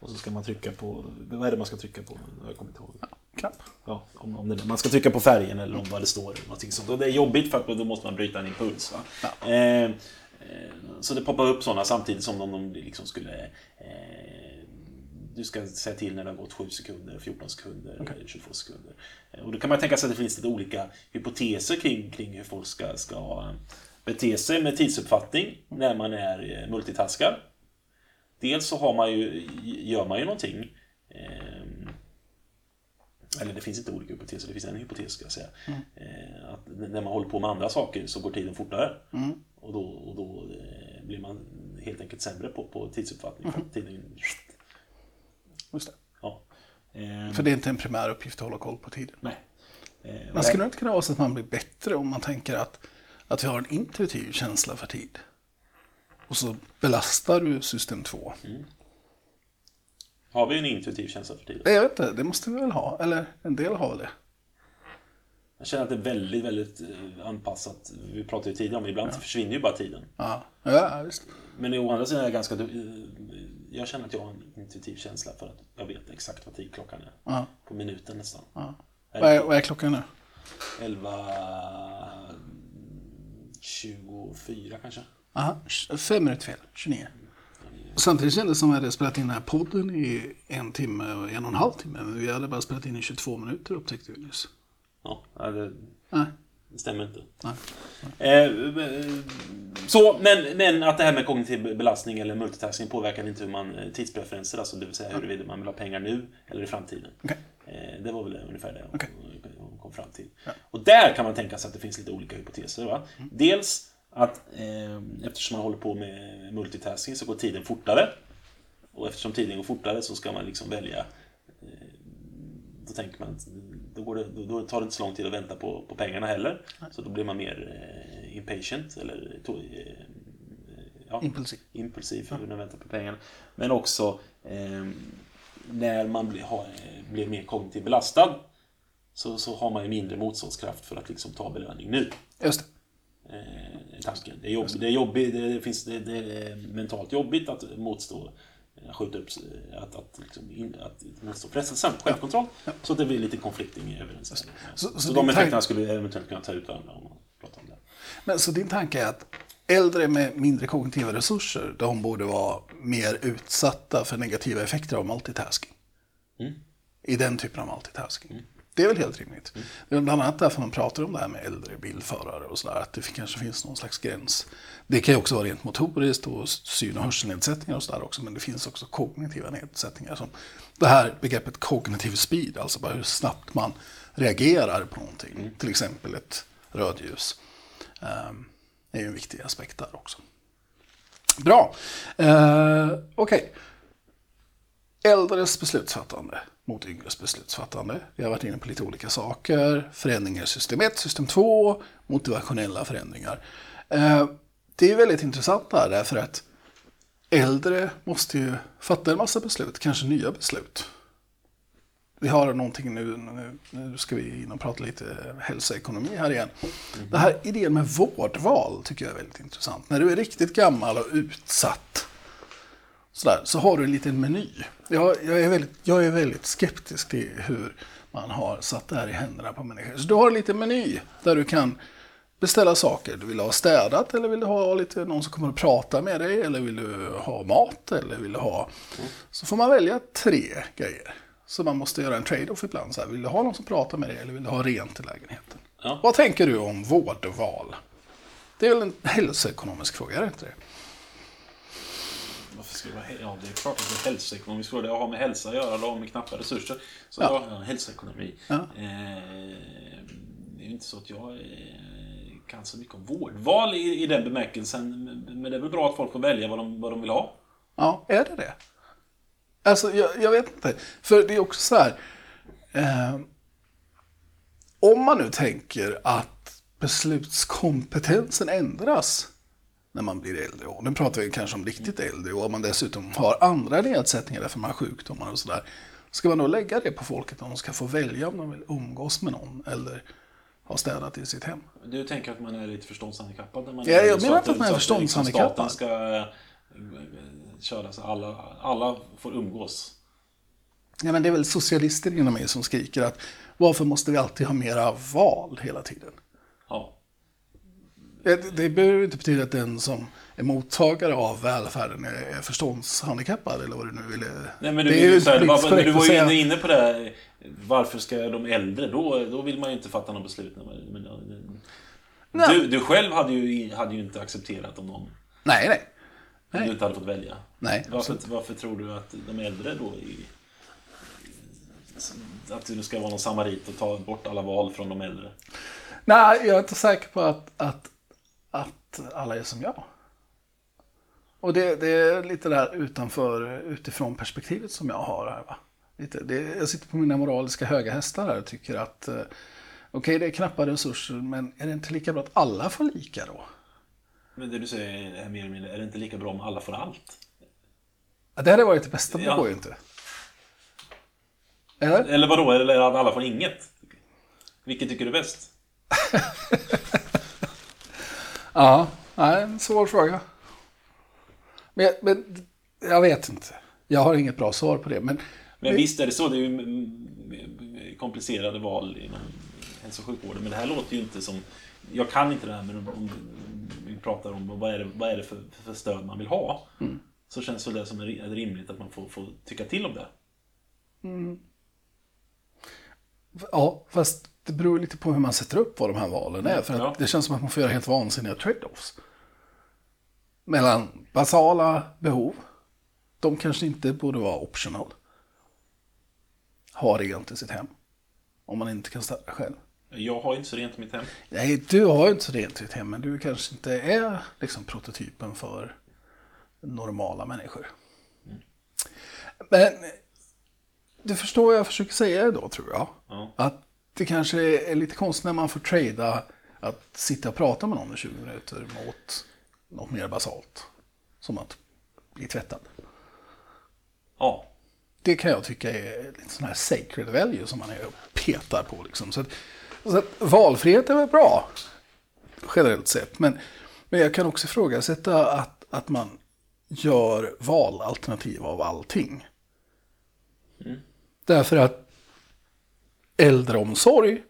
Och så ska man trycka på, vad är det man ska trycka på? Jag kommer inte ihåg. Knapp. Ja, om, om det, man ska trycka på färgen eller om vad det står. Eller någonting sånt. Och det är jobbigt för att då måste man bryta en impuls. Va? Eh, eh, så det poppar upp sådana samtidigt som om de liksom skulle... Eh, du ska säga till när det har gått 7 sekunder, 14 sekunder, eller 22 sekunder. Eh, Och då kan man tänka sig att det finns lite olika hypoteser kring, kring hur folk ska, ska eh, bete sig med tidsuppfattning när man är multitaskar. Dels så har man ju, gör man ju någonting. Eller det finns inte olika hypoteser, det finns en hypotes ska jag säga. Eh, att när man håller på med andra saker så går tiden fortare. Och då, och då eh, blir man helt enkelt sämre på, på tidsuppfattning. För att tiden, Just det. ja. Eh, För det är inte en primär uppgift att hålla koll på tiden. nej. Eh, Men skulle det inte kunna vara så att man blir bättre om man tänker att, att vi har en intuitiv känsla för tid? Och så belastar du system 2. Har vi en intuitiv känsla för tiden? Jag vet inte, det måste vi väl ha. Eller en del har väl det. Jag känner att det är väldigt, väldigt eh, anpassat. Vi pratade ju tidigare om ibland försvinner ju bara tiden. Ja, ja visst. Men å andra sidan är jag ganska... eh, Jag känner att jag har en intuitiv känsla för att jag vet exakt vad tidklockan är. Ja. På minuten nästan. Ja. Vad, är, vad är klockan nu? 11... 24 kanske? Aha, fem minuter fel. 29. Samtidigt kändes det som att vi hade spelat in den här podden i en timme och en och en halv timme. Men vi hade bara spelat in i 22 minuter upptäckte vi nyss. Ja, ja, det, Nej. det stämmer inte. Eh, eh, så, men, men att det här med kognitiv belastning eller multitasking påverkar inte hur man eh, tidspreferenser, alltså det vill säga huruvida man vill ha pengar nu eller i framtiden. Okej. Eh, det var väl ungefär det hon kom fram till. Och där kan man tänka sig att det finns lite olika hypoteser. Va? Dels att eh, eftersom man håller på med multitasking så går tiden fortare. Och eftersom tiden går fortare så ska man liksom välja eh, då tänker man då, det, då, tar det inte så lång tid att vänta på, på pengarna heller. Så då blir man mer eh, impatient eller to, eh, ja, Impulsiv. impulsiv för att vänta på pengarna. Men också eh, när man blir, har, eh, blir mer kognitivt belastad så, så har man ju mindre motståndskraft för att liksom ta belöning nu. Just det. Eh, tanken. Det är, jobb, det är, jobbigt, det, finns, det, det är mentalt jobbigt att motstå eh, skjuta upp, eh, att, att, liksom in, att motstå frestelsen, självkontroll. Så att det blir lite konflikting i överensstämmelse. Så- Så, så de effekterna skulle eventuellt kunna ta ut varandra om man pratar om det. Men så din tanke är att äldre med mindre kognitiva resurser, de borde vara mer utsatta för negativa effekter av multitasking. I den typen av multitasking. Det är väl helt rimligt. Det är bland annat därför man pratar om det här med äldre bilförare och sådär, att det kanske finns någon slags gräns. Det kan ju också vara rent motoriskt och syn och hörselnedsättningar och sådär också, men det finns också kognitiva nedsättningar. Som det här begreppet kognitiv speed, alltså bara hur snabbt man reagerar på någonting. Till exempel ett rödljus. Um, är ju en viktig aspekt där också. Bra. Uh, Okej. Äldres beslutsfattande mot yngres beslutsfattande. Vi har varit inne på lite olika saker. Förändringar i system 1, system 2, motivationella förändringar. Eh, Det är väldigt intressant där därför att äldre måste ju fatta en massa beslut, kanske nya beslut. Vi har någonting nu, nu, nu ska vi in och prata lite hälsoekonomi här igen. Den här idén med vårdval tycker jag är väldigt intressant. När du är riktigt gammal och utsatt sådär, så har du en liten meny. Jag, jag, är väldigt, jag är väldigt skeptisk till hur man har satt det här i händerna på människor. Så du har en liten meny där du kan beställa saker. Du vill ha städat eller vill du ha lite, någon som kommer och pratar med dig eller vill du ha mat eller vill du ha... Så får man välja tre grejer. Så man måste göra en trade-off ibland. Så här, vill du ha någon som pratar med dig eller vill du ha rent i lägenheten? Ja. Vad tänker du om vårdval? Det är väl en hälsoekonomisk fråga, är det inte det? Det vara, ja, det är klart att det är hälsoekonomisk fråga. Det har med hälsa att göra, det har med knappa resurser. Så Ja. ja, hälsoekonomi. Ja. Eh, det är ju inte så att jag eh, kan så mycket om vårdval i, i den bemärkelsen. Men det är väl bra att folk får välja vad de, vad de vill ha. Ja, är det det? Alltså, jag, jag vet inte. För det är också så här. Eh, om man nu tänker att beslutskompetensen ändras när man blir äldre. Och nu pratar vi kanske om riktigt äldre. Och om man dessutom har andra nedsättningar därför man har sjukdomar och sådär. Ska man då lägga det på folket om de ska få välja om de vill umgås med någon eller ha städat i sitt hem? Du tänker att man är lite förståndshandikappad? När man Ja, jag menar inte att man är liksom förståndshandikappad. Staten ska eh, köra så alla, alla får umgås. Ja, men det är väl socialister inom mig som skriker att varför måste vi alltid ha mera val hela tiden? Ja. Det, det behöver inte betyda att den som är mottagare av välfärden är, är förståndshandikappad eller vad du nu ville... Nej, men du, det är ju så här, var, men du var ju inne, inne på det här, Varför ska de äldre? Då, då vill man ju inte fatta något beslut. Men, Nej. du, du själv hade ju, hade ju inte accepterat om någon Nej, nej. om Nej. du inte hade fått välja. Nej, Varför, varför tror du att de äldre då i, att det ska vara någon samarit och ta bort alla val från de äldre? Nej, jag är inte säker på att, att, att alla är som jag. Och det, det är lite där utanför, utifrån perspektivet som jag har här. Va? Lite, det, jag sitter på mina moraliska höga hästar här och tycker att eh, okej, det är knappa resurser, men är det inte lika bra att alla får lika då? Men det du säger är mer eller mindre, är det inte lika bra om alla får allt? Ja, det hade varit det bästa, men det Ja. går ju inte. Eller? Eller vadå, eller att alla får inget? Vilket tycker du är bäst? Ja, nej, en svår fråga. Men, men jag vet inte. Jag har inget bra svar på det. Men, Men visst är det så, det är ju mm, mm, komplicerade val inom hälso och sjukvården. Men det här låter ju inte som... Jag kan inte det här, men om, vi pratar om vad är det, vad är det för, för stöd man vill ha. Så känns väl det som är ri- är rimligt att man får, får tycka till om det. ja, fast det beror lite på hur man sätter upp vad de här valen är. För att Ja. det känns som att man får göra helt vansinniga trade-offs. Mellan basala behov. De kanske inte borde vara optional. Ha rent i sitt hem. Om man inte kan städa själv. Jag har inte så rent i mitt hem. Nej, du har inte så rent i ditt hem, men du kanske inte är liksom prototypen för normala människor. Men du förstår vad jag försöker säga då, tror jag. Ja. Att det kanske är lite konstigt när man får trada att sitta och prata med någon i 20 minuter mot något mer basalt. Som att bli tvättad. Ja. Det kan jag tycka är lite sån här sacred value som man är och petar på. Liksom. Så, att, så att valfrihet är väl bra, generellt sett. Men, men jag kan också ifrågasätta att, att man gör valalternativ av allting. Därför att äldreomsorg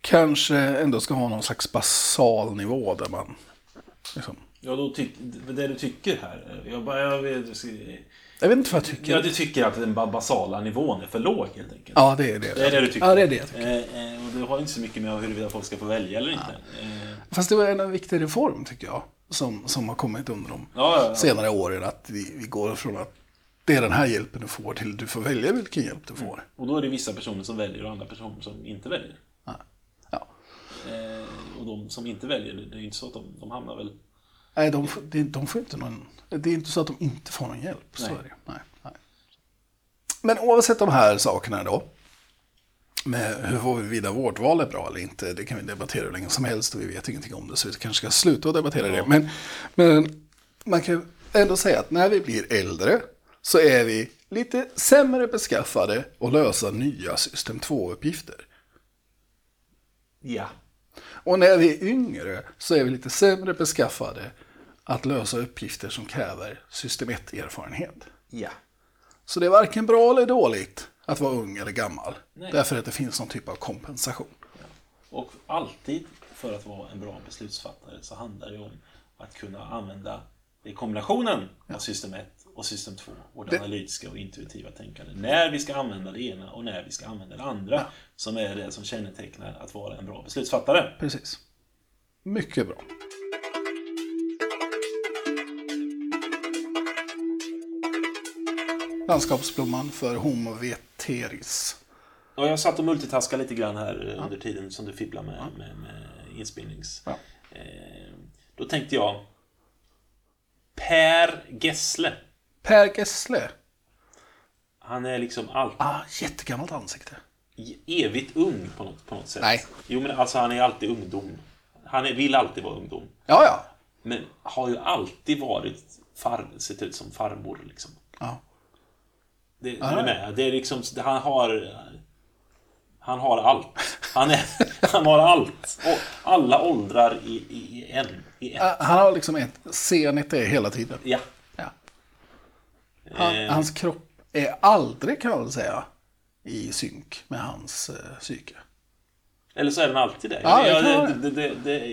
kanske ändå ska ha någon slags basal nivå där man liksom, Ja, då tyck, det du tycker här. Jag, bara, jag, vet- jag vet inte vad jag tycker. ja, du tycker att den ba- basala nivån är för låg helt enkelt. Ja, det är det. Det är det du tycker? Ja, det är det jag tycker. Eh, eh, och det har inte så mycket med huruvida folk ska få välja eller inte. Eh, Fast det var en viktig reform tycker jag. Som, som har kommit under de Ja, ja, ja. senare åren. Att vi, vi går från att det är den här hjälpen du får till du får välja vilken hjälp du får. och då är det vissa personer som väljer och andra personer som inte väljer. Ja. Ja. Eh, och de som inte väljer, det är ju inte så att de, de hamnar väl... Nej, de, får- de, de får inte någon, det är inte så att de inte får någon hjälp. Så Nej. är det. Nej, nej. Men oavsett de här sakerna då. Med hur får vi vidare vårdval är bra eller inte. Det kan vi debattera hur länge som helst och vi vet ingenting om det. Så vi kanske ska sluta att debattera det. Men, men man kan ändå säga att när vi blir äldre så är vi lite sämre beskaffade att lösa nya system 2-uppgifter. Ja. Och när vi är yngre så är vi lite sämre beskaffade att lösa uppgifter som kräver system 1-erfarenhet. Ja. Så det är varken bra eller dåligt att vara ung eller gammal. Nej. Därför att det finns någon typ av kompensation. Och alltid för att vara en bra beslutsfattare så handlar det om att kunna använda kombinationen av system 1 och system 2, vårt Det- analytiska och intuitiva tänkande. När vi ska använda det ena och när vi ska använda det andra, som är det som kännetecknar att vara en bra beslutsfattare. Precis. Mycket bra. Landskapsblomman för Homo veteris. Ja, jag satt och multitaskade lite grann här eh, under tiden som du fibblar med, med, med inspelnings... Ja. Eh, då tänkte jag... Per Gessle. Per Gessle. Han är liksom alltid Ah, jättegammalt ansikte. evigt ung på något, på något sätt. Nej. Jo, men alltså han är alltid ungdom. Han är, vill alltid vara ungdom. Ja, ja. Men har ju alltid varit far, sett ut som farmor liksom. ja. Det, är du med? Det är liksom, det- han har... Han har allt. Han, är, han har allt. Och alla åldrar i, i, i en. I ett. Han har liksom ett senet är hela tiden. Ja. Ja. Han, Eh. Hans kropp är aldrig, kan man väl säga, i synk med hans eh, psyke. Eller så är den alltid det. Ja, jag, det, det, det,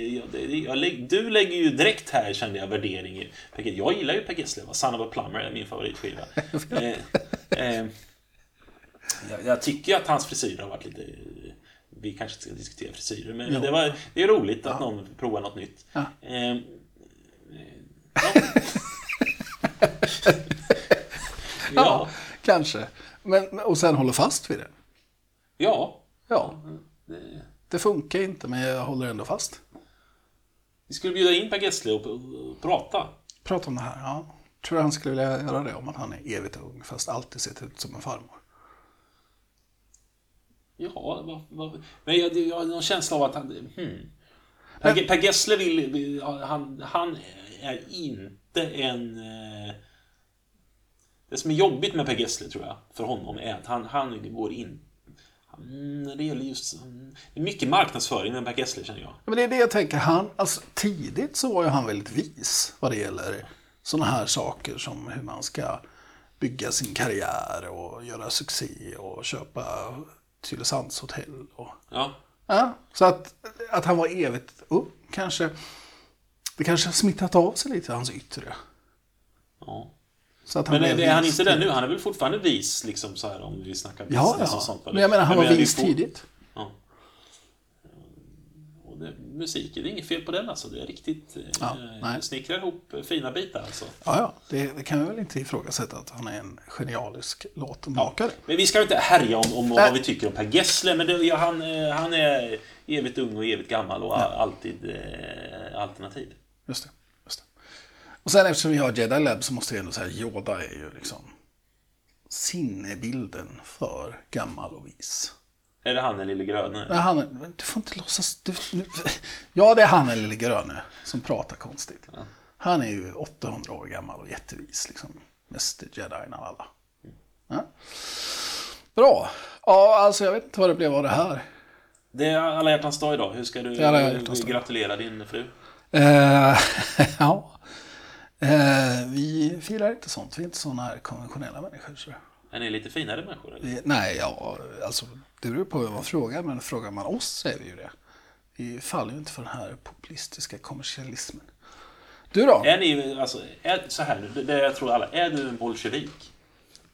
jag- du lägger ju direkt här, kände jag, värdering i. Jag gillar ju Per Gessle. Son of a Plumber är min favoritskiva. eh, eh, jag, jag tycker att hans frisyr har varit lite... Vi kanske inte ska diskutera frisyrer, men det, var, det är roligt att någon provar något nytt. Ja. Eh, eh, ja. ja. Kanske. Men, och sen håller fast vid det. ja. Ja. Det funkar inte, men jag håller ändå fast. Vi skulle bjuda in Per Gessle och, prata. Prata om det här. Ja. Tror han skulle vilja göra det om att han är evigt ung, fast alltid sett ut som en farmor. Ja, vad, vad, men jag, jag har någon känsla av att han... Hmm. Per, per Gessle vill, vill han, han är inte en... eh, Det som är jobbigt med Per Gessle tror jag, för honom, är att han, han går in... När det gäller just... Det är mycket marknadsföring med Per Gessle känner jag. Men det är det jag tänker. Han, alltså, tidigt så var ju han väldigt vis vad det gäller sådana här saker som hur man ska bygga sin karriär och göra succé och köpa Tylösands hotell. Och, Ja. ja, så att, att han var evigt ung kanske. Det kanske har smittat av sig lite, hans yttre. ja. Att Men är, är han inte det nu? Han är väl fortfarande vis, liksom så här om vi snackar Ja, business ja. och sånt. va? Men jag menar, han var vi vis får- tidigt. Ja. Och det, musik, det är inget fel på den alltså. Det är riktigt... Ja, eh, snickrar ihop fina bitar alltså. Ja, ja. Det, det kan vi väl inte ifrågasätta att han är en genialisk låtmakare. Men vi ska inte härja om, om vad vi tycker om Per Gessle, men det, ja, han, eh, han är evigt ung och evigt gammal och alltid eh, alternativ. Just det. Och sen eftersom vi har Jedi Lab så måste jag ändå säga Yoda är ju liksom sinnebilden för gammal och vis. Är det han den lille gröne? Men han, är- du får inte låtsas... Du, nu, ja, det är han, den lille gröne, som pratar konstigt. Han är ju 800 år gammal och jättevis. Liksom. Mest jedin av alla. Ja. Bra. Ja, alltså jag vet inte vad det blev av det här. Det är alla hjärtans dag idag. Hur ska du gratulera din fru? Eh, ja. Eh, vi firar inte sånt. Vi är inte sådana här konventionella människor. Så. Är ni lite finare människor? Eller? Vi, nej, ja, alltså det beror på vad man frågar. Men frågar man oss så är vi ju det. Vi faller ju inte för den här populistiska kommersialismen. Du då? Är ni, alltså, är, så här nu, det, jag tror alla, är du en bolsjevik?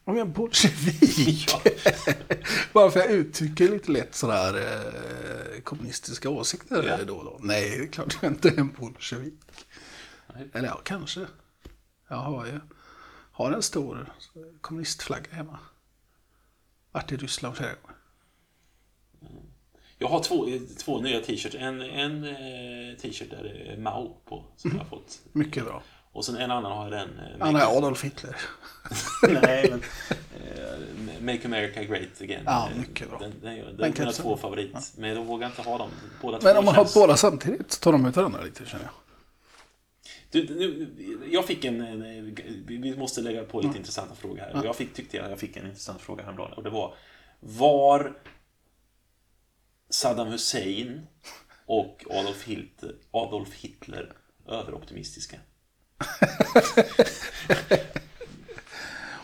Om jag är bolsjevik? Ja. Bara för att jag uttrycker lite lätt sådär eh, kommunistiska åsikter Ja. då och då. Nej, det är klart jag inte är en bolsjevik. Eller ja, kanske. Jag har ju har en stor kommunistflagga hemma. Varit i Ryssland flera gånger. Jag har två, två nya t-shirts. En, en eh, t-shirt där det är Mao på, som jag har fått. Mycket bra. Och sen en annan har jag den... eh, Han är Adolf Hitler. Nej, men... eh, Make America Great Again. Ja, Eh, mycket bra. Den, den, den, Den mina jag två favorit. Men jag vågar inte ha dem. Båda Men om man har känns- båda samtidigt så tar de ut varandra lite känner jag. Du, nu, jag fick en... en- Vi måste lägga på lite intressanta frågor här. Jag fick, tyckte jag, jag fick en intressant fråga häromdagen. Och det var... Var Saddam Hussein och Adolf Hitler, Adolf Hitler överoptimistiska?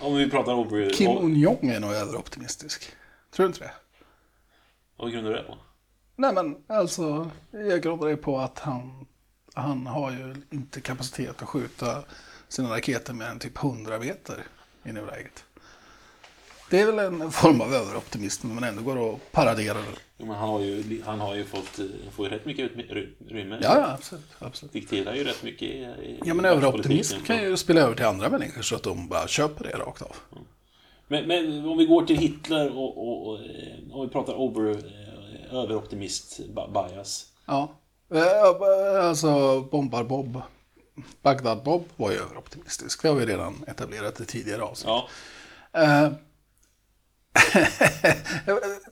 Om vi pratar om... Kim Un-Jong är nog överoptimistisk. Tror du inte det? Vad grundar du det på? Nej men alltså, jag grundar det på att han, han har ju inte kapacitet att skjuta sina raketer mer än typ 100 meter i nuläget. Det är väl en form av överoptimism men ändå går att paradera. Jo, men han har ju, han har ju fått, eh, får ju rätt mycket utrymme. Ja, ja, absolut. absolut. Dikterar ju rätt mycket i, i Ja men överoptimism kan ju spela över till andra människor så att de bara köper det rakt av. Men, men om vi går till Hitler och, och, och eh, om vi pratar over, eh, överoptimist bias. Ja, alltså Bombar-Bob, Bagdad-Bob var ju överoptimistisk. Det har vi redan etablerat i tidigare avsnitt. Ja, Eh,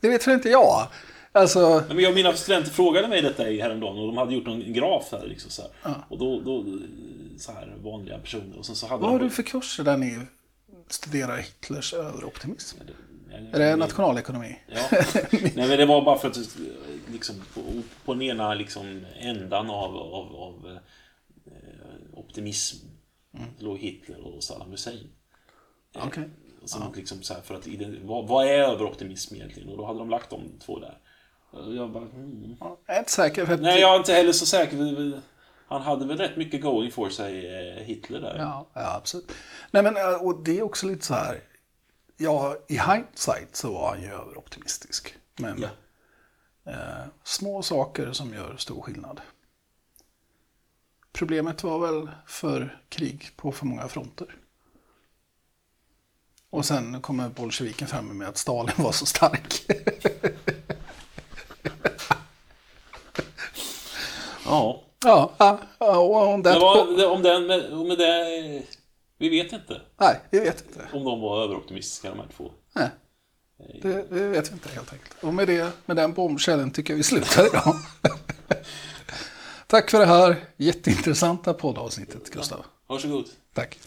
det vet väl inte jag. Alltså, men jag, mina studenter frågade mig detta i häromdagen och de hade gjort en graf här. Liksom, så här. Och då, då, eh, så här vanliga personer. Och sen så hade vad har de, du för kurser där ni studerar Hitlers överoptimism? Jag- Är det nationalekonomi? Ja. Nej, men det var bara för att liksom, på, på den ena liksom, ändan av, av, av eh, optimism låg Hitler och Saddam Hussein. Okej. Som liksom så här, för att, ident- vad, vad är överoptimism egentligen? Och då hade de lagt de två där. Jag bara. Ja, Jag är inte säker. För att, Nej, jag är inte heller så säker. Han hade väl rätt mycket going for sig, eh, Hitler där. Ja, ja, absolut. Nej, men eh, och det är också lite så här. Ja, i hindsight så var han ju överoptimistisk. Men Ja. Eh, små saker som gör stor skillnad. Problemet var väl för krig på för många fronter. Och sen kommer bolsjeviken fram med att Stalin var så stark. ja. ja, ja, Det var, om den, med, med det... Vi vet inte Nej, vi vet inte. om de var överoptimistiska de här två. Nej. Det, det vet vi inte helt enkelt. Och med, det, med den bombkällen tycker jag vi slutar idag. Tack för det här jätteintressanta poddavsnittet, Gustav. Varsågod. Tack.